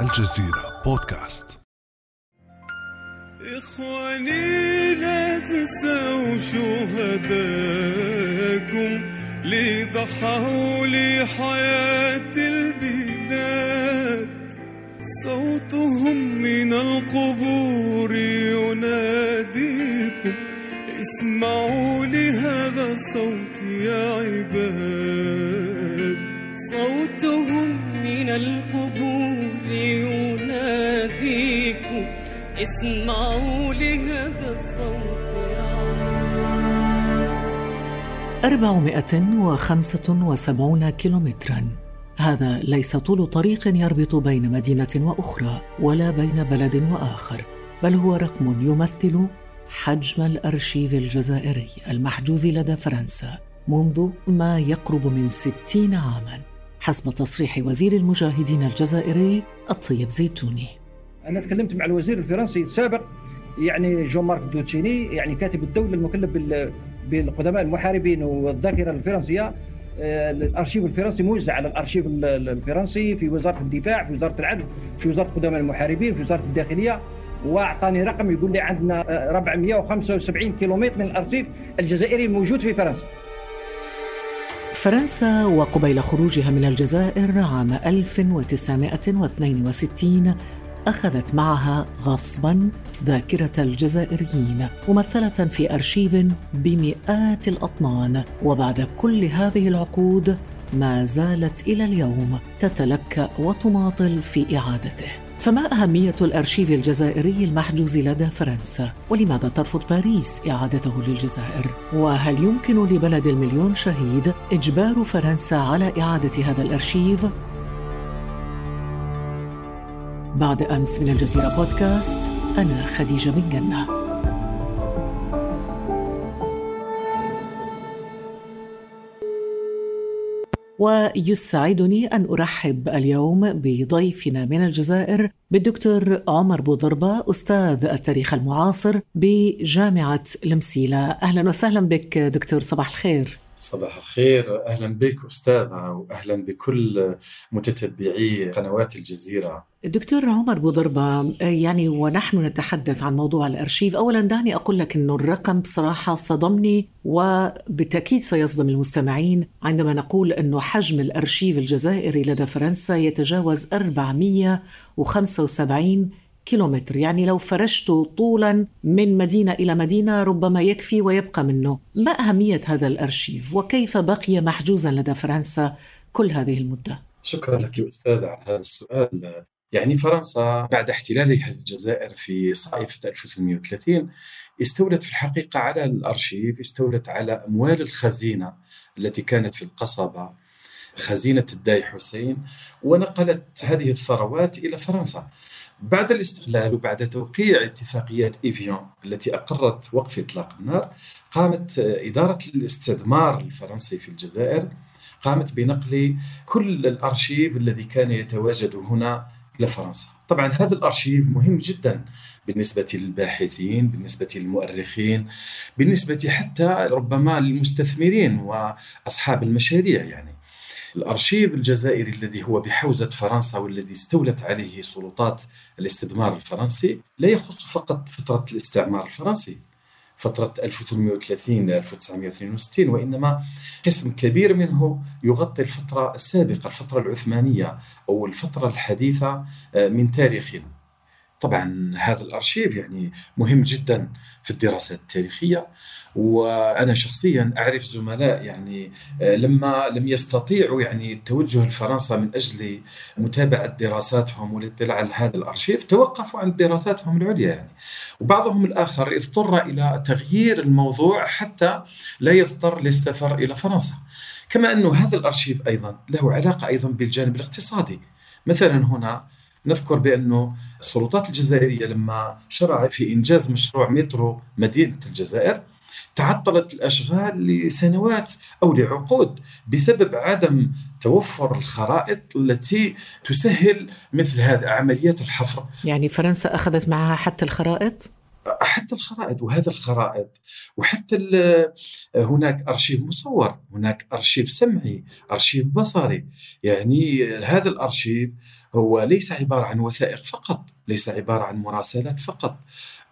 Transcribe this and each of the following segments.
الجزيرة بودكاست. إخواني لا تنسوا شهداءكم اللي ضحوا البلاد. صوتهم من القبور يناديكم. اسمعوا لهذا الصوت يا عباد. صوتهم من القبور اسمعوا لهذا الصوت يا أربعمائة وخمسة وسبعون كيلومتراً. هذا ليس طول طريق يربط بين مدينة وأخرى ولا بين بلد وآخر بل هو رقم يمثل حجم الأرشيف الجزائري المحجوز لدى فرنسا منذ ما يقرب من ستين عاماً حسب تصريح وزير المجاهدين الجزائري الطيب زيتوني. أنا تكلمت مع الوزير الفرنسي السابق يعني جون مارك دوتشيني يعني كاتب الدولة المكلف بال- بالقدماء المحاربين والذاكرة الفرنسية. آه، الأرشيف الفرنسي موزع على الأرشيف ال- ال- الفرنسي في وزارة الدفاع في وزارة العدل في وزارة قدماء المحاربين في وزارة الداخلية. وأعطاني رقم يقول لي عندنا آه، 475 كيلومتر من الأرشيف الجزائري موجود في فرنسا. فرنسا وقبيل خروجها من الجزائر عام 1962 أخذت معها غصبا ذاكرة الجزائريين ممثلة في أرشيف بمئات الأطنان وبعد كل هذه العقود ما زالت إلى اليوم تتلكأ وتماطل في إعادته فما أهمية الأرشيف الجزائري المحجوز لدى فرنسا؟ ولماذا ترفض باريس إعادته للجزائر؟ وهل يمكن لبلد المليون شهيد إجبار فرنسا على إعادة هذا الأرشيف؟ بعد أمس من الجزيرة بودكاست أنا خديجة بن جنة. ويسعدني أن أرحب اليوم بضيفنا من الجزائر بالدكتور عمر بوضربة أستاذ التاريخ المعاصر بجامعة المسيلة أهلا وسهلا بك دكتور صباح الخير. صباح الخير. أهلا بك أستاذة واهلا بكل متتبعي قنوات الجزيرة. دكتور عمر بوضربة يعني ونحن نتحدث عن موضوع الأرشيف. أولا دعني أقول لك أنه الرقم بصراحة صدمني وبالتأكيد سيصدم المستمعين عندما نقول أنه حجم الأرشيف الجزائري لدى فرنسا يتجاوز 475 كيلومتر. يعني لو فرشته طولا من مدينة إلى مدينة ربما يكفي ويبقى منه. ما أهمية هذا الأرشيف؟ وكيف بقي محجوزا لدى فرنسا كل هذه المدة؟ شكرا لك استاذه على هذا السؤال. يعني فرنسا بعد احتلالها الجزائر في صيف 1830 استولت في الحقيقة على الأرشيف استولت على أموال الخزينة التي كانت في القصبة خزينة الداي حسين ونقلت هذه الثروات إلى فرنسا. بعد الاستقلال وبعد توقيع اتفاقيات إيفيان التي أقرت وقف إطلاق النار قامت إدارة الاستثمار الفرنسي في الجزائر قامت بنقل كل الأرشيف الذي كان يتواجد هنا إلى فرنسا. طبعا هذا الأرشيف مهم جدا بالنسبة للباحثين، بالنسبة للمؤرخين، بالنسبة حتى ربما للمستثمرين وأصحاب المشاريع يعني. الأرشيف الجزائري الذي هو بحوزة فرنسا والذي استولت عليه سلطات الاستثمار الفرنسي لا يخص فقط فترة الاستعمار الفرنسي فترة 1830 ل 1962 وإنما قسم كبير منه يغطي الفترة السابقة الفترة العثمانية أو الفترة الحديثة من تاريخنا. طبعا هذا الأرشيف يعني مهم جدا في الدراسات التاريخية وأنا شخصيا أعرف زملاء يعني لما لم يستطيعوا يعني التوجه لفرنسا من أجل متابعة دراساتهم والاطلاع على هذا الأرشيف توقفوا عن دراساتهم العليا يعني. وبعضهم الآخر اضطر إلى تغيير الموضوع حتى لا يضطر للسفر إلى فرنسا. كما أنه هذا الأرشيف أيضا له علاقة أيضا بالجانب الاقتصادي. مثلا هنا نذكر بأنه السلطات الجزائرية لما شرع في إنجاز مشروع مترو مدينة الجزائر تعطلت الأشغال لسنوات أو لعقود بسبب عدم توفر الخرائط التي تسهل مثل هذه عمليات الحفر يعني فرنسا أخذت معها حتى الخرائط؟ وحتى الخرائط وهذا الخرائط وحتى هناك أرشيف مصور هناك أرشيف سمعي أرشيف بصري يعني هذا الأرشيف هو ليس عبارة عن وثائق فقط ليس عبارة عن مراسلات فقط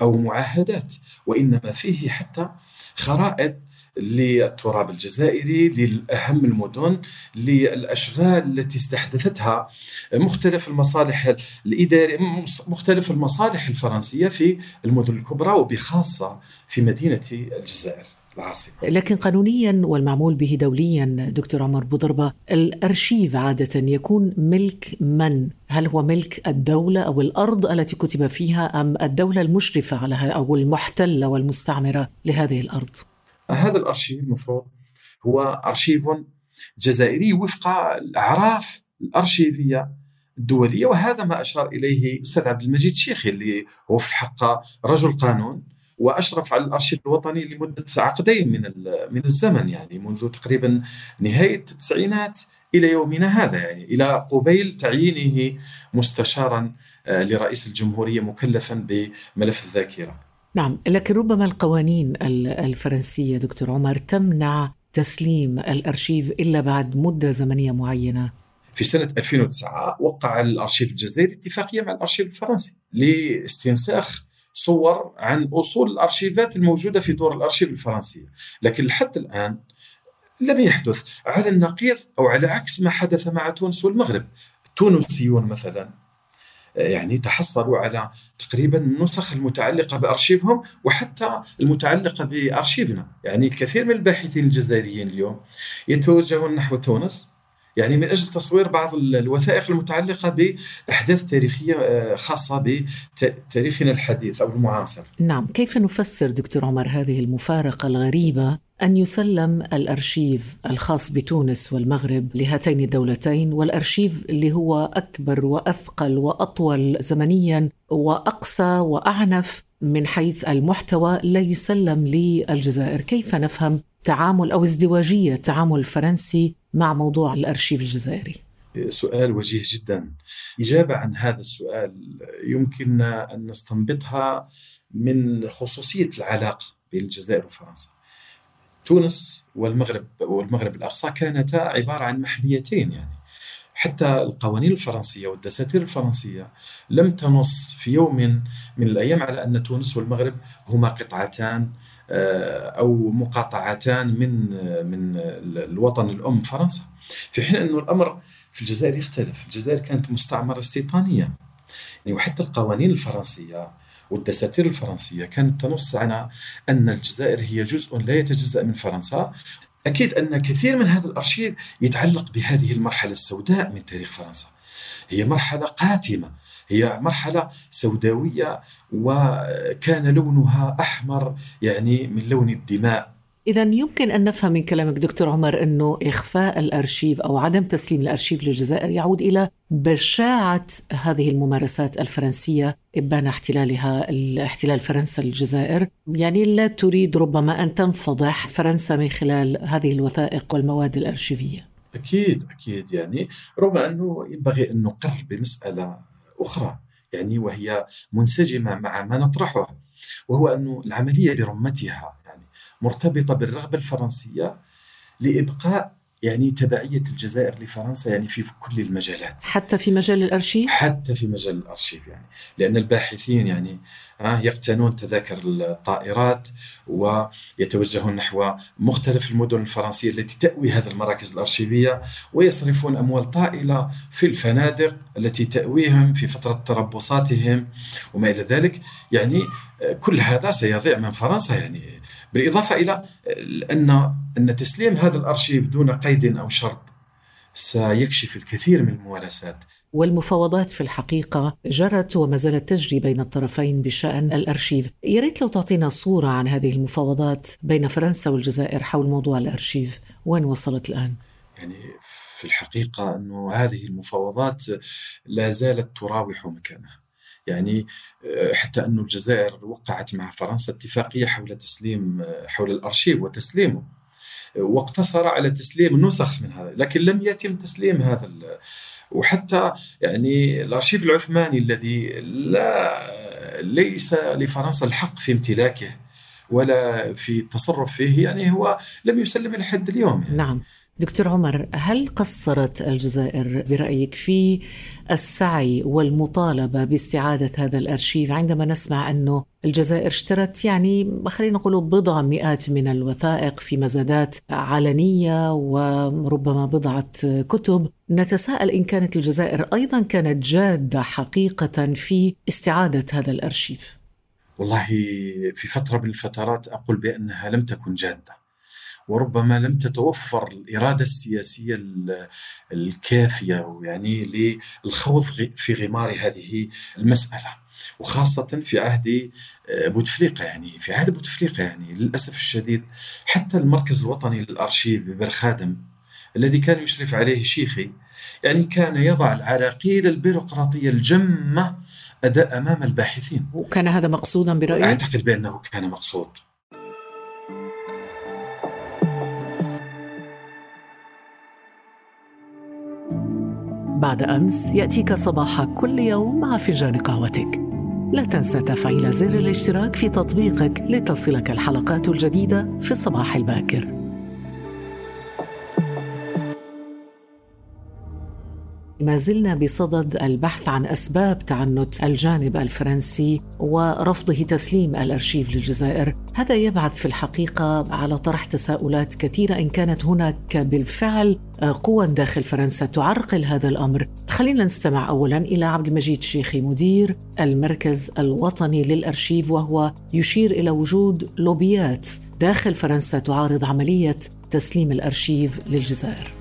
أو معاهدات وإنما فيه حتى خرائط للتراب الجزائري لأهم المدن للأشغال التي استحدثتها مختلف المصالح الإدارية مختلف المصالح الفرنسية في المدن الكبرى وبخاصة في مدينة الجزائر. العاصمة لكن قانونيا والمعمول به دوليا دكتور عمر بوضربة الأرشيف عادة يكون ملك من؟ هل هو ملك الدولة أو الأرض التي كتب فيها أم الدولة المشرفة على أو المحتلة والمستعمرة لهذه الأرض؟ هذا الأرشيف المفروض هو أرشيف جزائري وفق الأعراف الأرشيفية الدولية وهذا ما أشار إليه الاستاذ عبد المجيد شيخي اللي هو في الحق رجل قانون وأشرف على الأرشيف الوطني لمدة عقدين من من الزمن يعني منذ تقريبا نهاية التسعينات إلى يومنا هذا يعني إلى قبيل تعيينه مستشارا آه، لرئيس الجمهورية مكلفا بملف الذاكرة. نعم لكن ربما القوانين الفرنسية دكتور عمر تمنع تسليم الأرشيف إلا بعد مدة زمنية معينة في سنة 2009 وقع الأرشيف الجزائري اتفاقية مع الأرشيف الفرنسي لاستنساخ صور عن أصول الأرشيفات الموجودة في دور الأرشيف الفرنسية. لكن لحد الآن لم يحدث على النقيض أو على عكس ما حدث مع تونس والمغرب. التونسيون مثلا يعني تحصلوا على تقريبا النسخ المتعلقة بأرشيفهم وحتى المتعلقة بأرشيفنا. يعني كثير من الباحثين الجزائريين اليوم يتوجهون نحو تونس يعني من أجل تصوير بعض الوثائق المتعلقة بأحداث تاريخية آه، خاصة بتاريخنا الحديث أو المعاصر. نعم، كيف نفسر دكتور عمر هذه المفارقة الغريبة أن يسلم الأرشيف الخاص بتونس والمغرب لهاتين الدولتين والأرشيف اللي هو أكبر وأثقل وأطول زمنيا وأقصى وأعنف من حيث المحتوى لا يسلم للجزائر كيف نفهم تعامل أو ازدواجية التعامل الفرنسي مع موضوع الأرشيف الجزائري؟ سؤال وجيه جدا. إجابة عن هذا السؤال يمكن أن نستنبطها من خصوصية العلاقة بين الجزائر وفرنسا. تونس والمغرب والمغرب الأقصى كانتا عبارة عن محميتين يعني. حتى القوانين الفرنسية والدساتير الفرنسية لم تنص في يوم من الأيام على أن تونس والمغرب هما قطعتان أو مقاطعتان من من الوطن الأم فرنسا. في حين انه الأمر في الجزائر يختلف. الجزائر كانت مستعمرة استيطانيه يعني وحتى القوانين الفرنسية والدساتير الفرنسية كانت تنص على أن الجزائر هي جزء لا يتجزأ من فرنسا. أكيد أن كثير من هذا الأرشيف يتعلق بهذه المرحلة السوداء من تاريخ فرنسا. هي مرحلة قاتمة. هي مرحلة سوداوية وكان لونها أحمر يعني من لون الدماء. إذا يمكن أن نفهم من كلامك دكتور عمر أنه إخفاء الأرشيف أو عدم تسليم الأرشيف للجزائر يعود إلى بشاعة هذه الممارسات الفرنسية إبان احتلالها الاحتلال فرنسا للجزائر. يعني لا تريد ربما أن تنفضح فرنسا من خلال هذه الوثائق والمواد الأرشيفية. أكيد أكيد. يعني رغم أنه ينبغي أن نقر بمسألة أخرى يعني وهي منسجمة مع ما نطرحه وهو أن العملية برمتها مرتبطة بالرغبة الفرنسية لإبقاء يعني تبعية الجزائر لفرنسا يعني في كل المجالات. حتى في مجال الأرشيف؟ حتى في مجال الأرشيف يعني. لأن الباحثين يعني آه، يقتنون تذاكر الطائرات ويتوجهون نحو مختلف المدن الفرنسية التي تأوي هذه المراكز الأرشيفية ويصرفون أموال طائلة في الفنادق التي تأويهم في فترة تربصاتهم وما إلى ذلك. يعني كل هذا سيضيع من فرنسا يعني بالإضافة إلى ان أن تسليم هذا الأرشيف دون قيد أو شرط سيكشف الكثير من الممارسات. والمفاوضات في الحقيقة جرت وما زالت تجري بين الطرفين بشأن الأرشيف. يا ريت لو تعطينا صورة عن هذه المفاوضات بين فرنسا والجزائر حول موضوع الأرشيف. وين وصلت الآن؟ يعني في الحقيقة أنه هذه المفاوضات لا زالت تراوح مكانها. يعني آه، حتى أن الجزائر وقعت مع فرنسا اتفاقية حول تسليم آه، حول الأرشيف وتسليمه. واقتصر على تسليم نسخ من هذا لكن لم يتم تسليم هذا وحتى يعني الأرشيف العثماني الذي لا ليس لفرنسا الحق في امتلاكه ولا في التصرف فيه يعني هو لم يسلم لحد اليوم يعني. نعم. دكتور عمر هل قصرت الجزائر برأيك في السعي والمطالبة باستعادة هذا الأرشيف؟ عندما نسمع أنه الجزائر اشترت يعني خلينا نقول بضع مئات من الوثائق في مزادات علنية وربما بضعة كتب نتساءل إن كانت الجزائر أيضا كانت جادة حقيقة في استعادة هذا الأرشيف؟ والله في فترة من الفترات أقول بأنها لم تكن جادة. وربما لم تتوفر الإرادة السياسية الكافية يعني للخوض في غمار هذه المسألة. وخاصة في عهد آه، بوتفليقة يعني في عهد بوتفليقة يعني للأسف الشديد حتى المركز الوطني للأرشيف ببرخادم الذي كان يشرف عليه شيخي يعني كان يضع العراقيل البيروقراطية الجمة أداء أمام الباحثين. وكان هذا مقصودا برأيك؟ أعتقد بأنه كان مقصود. بعد أمس يأتيك صباح كل يوم مع فنجان قهوتك. لا تنسى تفعيل زر الاشتراك في تطبيقك لتصلك الحلقات الجديدة في الصباح الباكر. ما زلنا بصدد البحث عن أسباب تعنت الجانب الفرنسي ورفضه تسليم الأرشيف للجزائر، هذا يبعث في الحقيقة على طرح تساؤلات كثيرة إن كانت هناك بالفعل قوى داخل فرنسا تعرقل هذا الأمر. خلينا نستمع اولا إلى عبد المجيد شيخي مدير المركز الوطني للأرشيف وهو يشير إلى وجود لوبيات داخل فرنسا تعارض عملية تسليم الأرشيف للجزائر.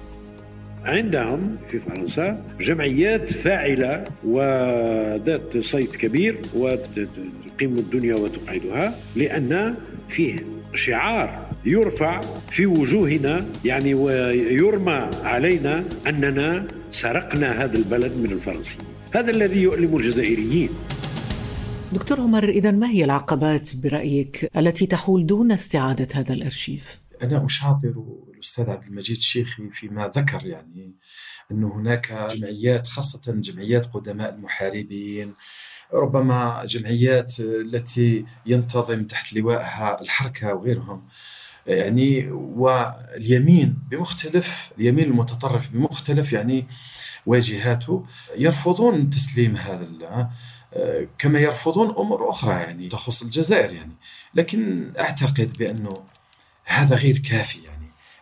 عندهم في فرنسا جمعيات فاعلة وذات صيت كبير وتقيم الدنيا وتقعدها لأن فيه شعار يرفع في وجوهنا يعني ويرمى علينا أننا سرقنا هذا البلد من الفرنسيين هذا الذي يؤلم الجزائريين دكتور عمر إذا ما هي العقبات برأيك التي تحول دون استعادة هذا الأرشيف؟ أنا أشاطر الأستاذ عبد المجيد الشيخي فيما ذكر يعني أنه هناك جمعيات خاصة جمعيات قدماء المحاربين ربما جمعيات التي ينتظم تحت لوائها الحركة وغيرهم. يعني واليمين بمختلف اليمين المتطرف بمختلف يعني واجهاته يرفضون تسليم هذا كما يرفضون أمور أخرى يعني تخص الجزائر يعني. لكن أعتقد بأنه هذا غير كافي يعني.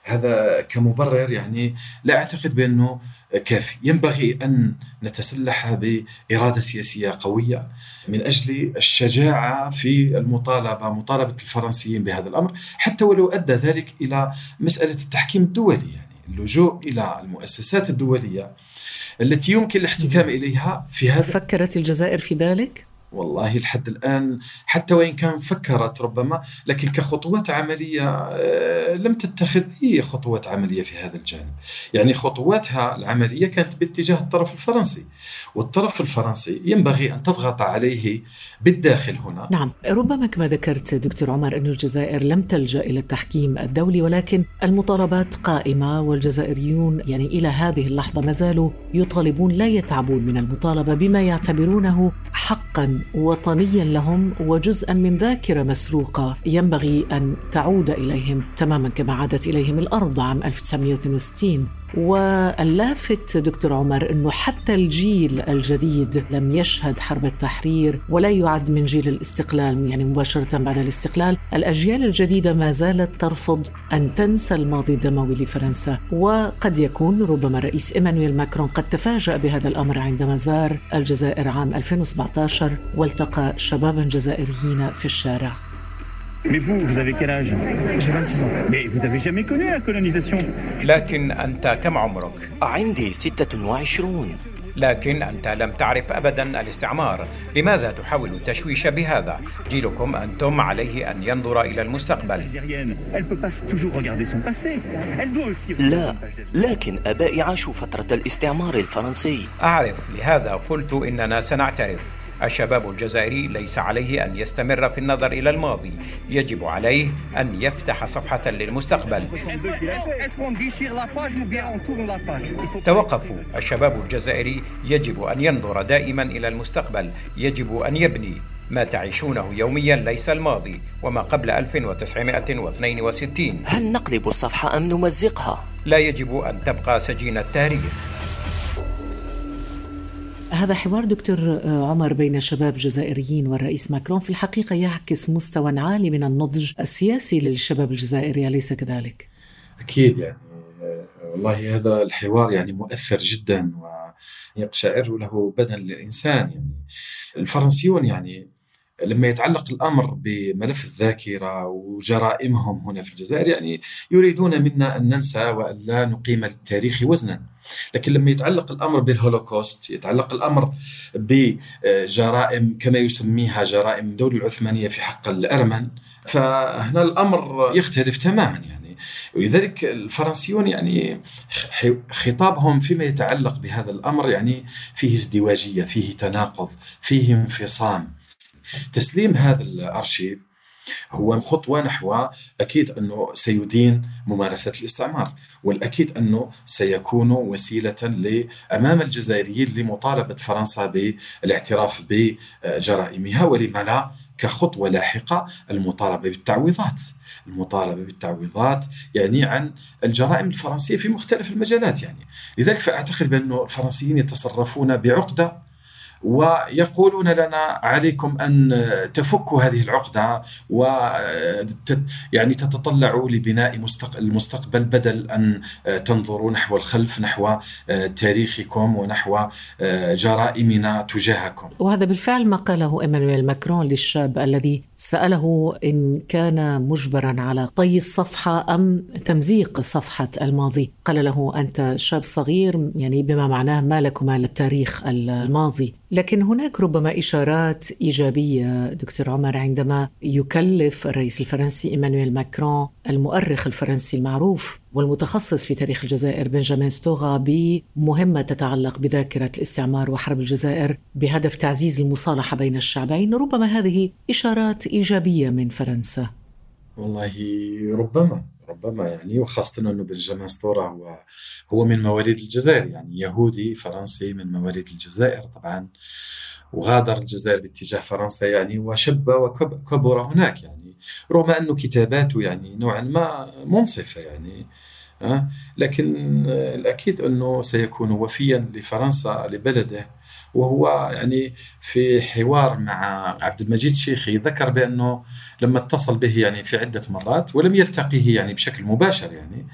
هذا كمبرر يعني لا أعتقد بأنه كافي ينبغي أن نتسلح بإرادة سياسية قوية من أجل الشجاعة في المطالبة مطالبة الفرنسيين بهذا الأمر حتى ولو أدى ذلك إلى مسألة التحكيم الدولي يعني اللجوء إلى المؤسسات الدولية التي يمكن الاحتكام إليها في هذا فكرت الجزائر في ذلك؟ والله لحد الآن حتى وإن كان فكرت ربما لكن كخطوات عملية آه، لم تتخذ أي خطوات عملية في هذا الجانب. يعني خطواتها العملية كانت باتجاه الطرف الفرنسي والطرف الفرنسي ينبغي أن تضغط عليه بالداخل هنا. نعم. ربما كما ذكرت دكتور عمر أن الجزائر لم تلجأ إلى التحكيم الدولي ولكن المطالبات قائمة والجزائريون يعني إلى هذه اللحظة ما زالوا يطالبون لا يتعبون من المطالبة بما يعتبرونه حقا وطنيا لهم وجزءا من ذاكرة مسروقة. ينبغي أن تعود إليهم تماما كما عادت إليهم الأرض عام 1962 واللافت دكتور عمر إنه حتى الجيل الجديد لم يشهد حرب التحرير ولا يعد من جيل الاستقلال يعني مباشرة بعد الاستقلال، الأجيال الجديدة ما زالت ترفض أن تنسى الماضي الدموي لفرنسا، وقد يكون ربما الرئيس إيمانويل ماكرون قد تفاجأ بهذا الأمر عندما زار الجزائر عام 2017 والتقى شبابا جزائريين في الشارع. Mais vous, vous avez quel âge? J'ai 26 ans. Mais vous n'avez jamais connu la colonisation? لكن أنت كم عمرك؟ عندي 26 لكن أنت لم تعرف أبدا الاستعمار. لماذا تحاول التشويش بهذا؟ جيلكم أنتم عليه أن ينظر إلى المستقبل. لا لكن أبائي عاشوا فترة الاستعمار الفرنسي. أعرف لهذا قلت إننا سنعترف. الشباب الجزائري ليس عليه أن يستمر في النظر إلى الماضي. يجب عليه أن يفتح صفحة للمستقبل. توقفوا. الشباب الجزائري يجب أن ينظر دائما إلى المستقبل. يجب أن يبني. ما تعيشونه يوميا ليس الماضي وما قبل 1962 هل نقلب الصفحة أم نمزقها؟ لا يجب أن تبقى سجين التاريخ. هذا حوار دكتور عمر بين الشباب الجزائريين والرئيس ماكرون في الحقيقة يعكس مستوى عالي من النضج السياسي للشباب الجزائري أليس كذلك؟ أكيد يعني والله هذا الحوار يعني مؤثر جدا ويقشعر له بدن الإنسان يعني الفرنسيون يعني لما يتعلق الأمر بملف الذاكرة وجرائمهم هنا في الجزائر يعني يريدون منا أن ننسى وأن لا نقيم للتاريخ وزنا. لكن لما يتعلق الأمر بالهولوكوست يتعلق الأمر بجرائم كما يسميها جرائم الدولة العثمانية في حق الأرمن فهنا الأمر يختلف تماما يعني. ولذلك الفرنسيون يعني خطابهم فيما يتعلق بهذا الأمر يعني فيه ازدواجية فيه تناقض فيه انفصام. تسليم هذا الأرشيف هو خطوه نحو أكيد أنه سيدين ممارسة الاستعمار والأكيد أنه سيكون وسيلة امام الجزائريين لمطالبة فرنسا بالاعتراف بجرائمها ولما لا كخطوة لاحقة المطالبة بالتعويضات. المطالبة بالتعويضات يعني عن الجرائم الفرنسية في مختلف المجالات يعني. لذلك فأعتقد بان الفرنسيين يتصرفون بعقدة ويقولون لنا عليكم أن تفكوا هذه العقدة و يعني تتطلعوا لبناء المستقبل بدل أن تنظروا نحو الخلف نحو تاريخكم ونحو جرائمنا تجاهكم. وهذا بالفعل ما قاله إيمانويل ماكرون للشاب الذي سأله إن كان مجبرا على طي الصفحة أم تمزيق صفحة الماضي، قال له أنت شاب صغير يعني بما معناه ما لك وما التاريخ الماضي، لكن هناك ربما إشارات إيجابية دكتور عمر عندما يكلف الرئيس الفرنسي إيمانويل ماكرون المؤرخ الفرنسي المعروف والمتخصص في تاريخ الجزائر بنجامين ستوغا بمهمة تتعلق بذاكرة الاستعمار وحرب الجزائر بهدف تعزيز المصالحة بين الشعبين، ربما هذه إشارات إيجابية من فرنسا. والله ربما ربما يعني وخاصة أنه بنجامين ستورا هو هو من مواليد الجزائر يعني يهودي فرنسي من مواليد الجزائر طبعا وغادر الجزائر باتجاه فرنسا يعني وشب وكبر هناك يعني رغم أنه كتاباته يعني نوعا ما منصفة يعني؟ لكن الأكيد أنه سيكون وفيا لفرنسا لبلده وهو يعني في حوار مع عبد المجيد شيخي ذكر بأنه لما اتصل به يعني في عدة مرات ولم يلتقيه يعني بشكل مباشر يعني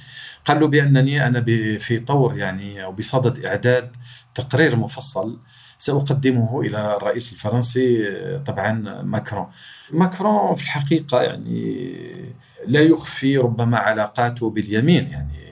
قال له بأنني أنا في طور يعني أو بصدد إعداد تقرير مفصل سأقدمه إلى الرئيس الفرنسي طبعا ماكرون. ماكرون في الحقيقة يعني لا يخفي ربما علاقاته باليمين يعني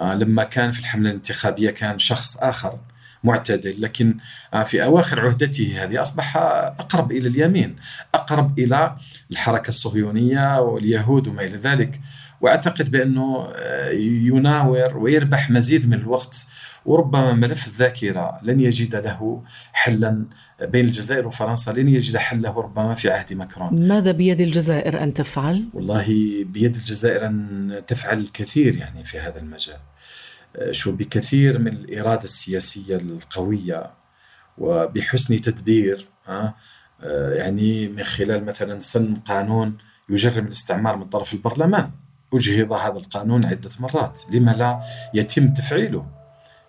آه، لما كان في الحملة الانتخابية كان شخص آخر معتدل لكن آه، في أواخر عهدته هذه أصبح أقرب إلى اليمين أقرب إلى الحركة الصهيونية واليهود وما إلى ذلك وأعتقد بأنه آه، يناور ويربح مزيد من الوقت وربما ملف الذاكرة لن يجد له حلا بين الجزائر وفرنسا لن يجد حله ربما في عهد ماكرون. ماذا بيد الجزائر أن تفعل؟ والله بيد الجزائر أن تفعل الكثير يعني في هذا المجال. شو بكثير من الإرادة السياسية القوية وبحسن تدبير آه، يعني من خلال مثلا سن قانون يجرم الاستعمار من طرف البرلمان. أجهض هذا القانون عدة مرات. لما لا يتم تفعيله؟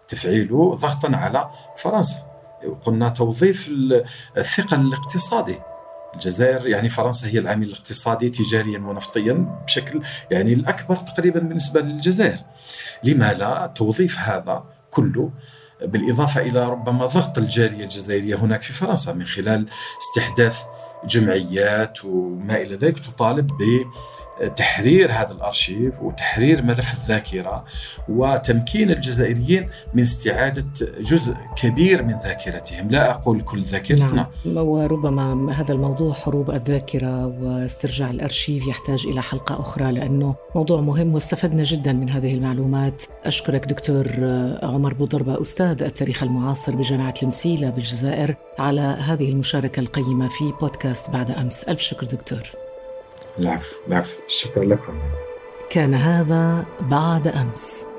تفعيله ضغطا على فرنسا. قلنا توظيف الثقل الاقتصادي. الجزائر يعني فرنسا هي العامل الاقتصادي تجاريا ونفطيا بشكل يعني الأكبر تقريبا بالنسبة للجزائر. لما لا توظيف هذا كله؟ بالإضافة إلى ربما ضغط الجالية الجزائرية هناك في فرنسا من خلال استحداث جمعيات وما إلى ذلك تطالب تحرير هذا الأرشيف وتحرير ملف الذاكرة وتمكين الجزائريين من استعادة جزء كبير من ذاكرتهم، لا أقول كل ذاكرتنا. نعم وربما هذا الموضوع حروب الذاكرة واسترجاع الأرشيف يحتاج إلى حلقة أخرى لأنه موضوع مهم واستفدنا جدا من هذه المعلومات. أشكرك دكتور عمر بوضربه أستاذ التاريخ المعاصر بجامعة المسيلة بالجزائر على هذه المشاركة القيمة في بودكاست بعد أمس، ألف شكر دكتور. العفو العفو. شكرا لكم. كان هذا بعد أمس.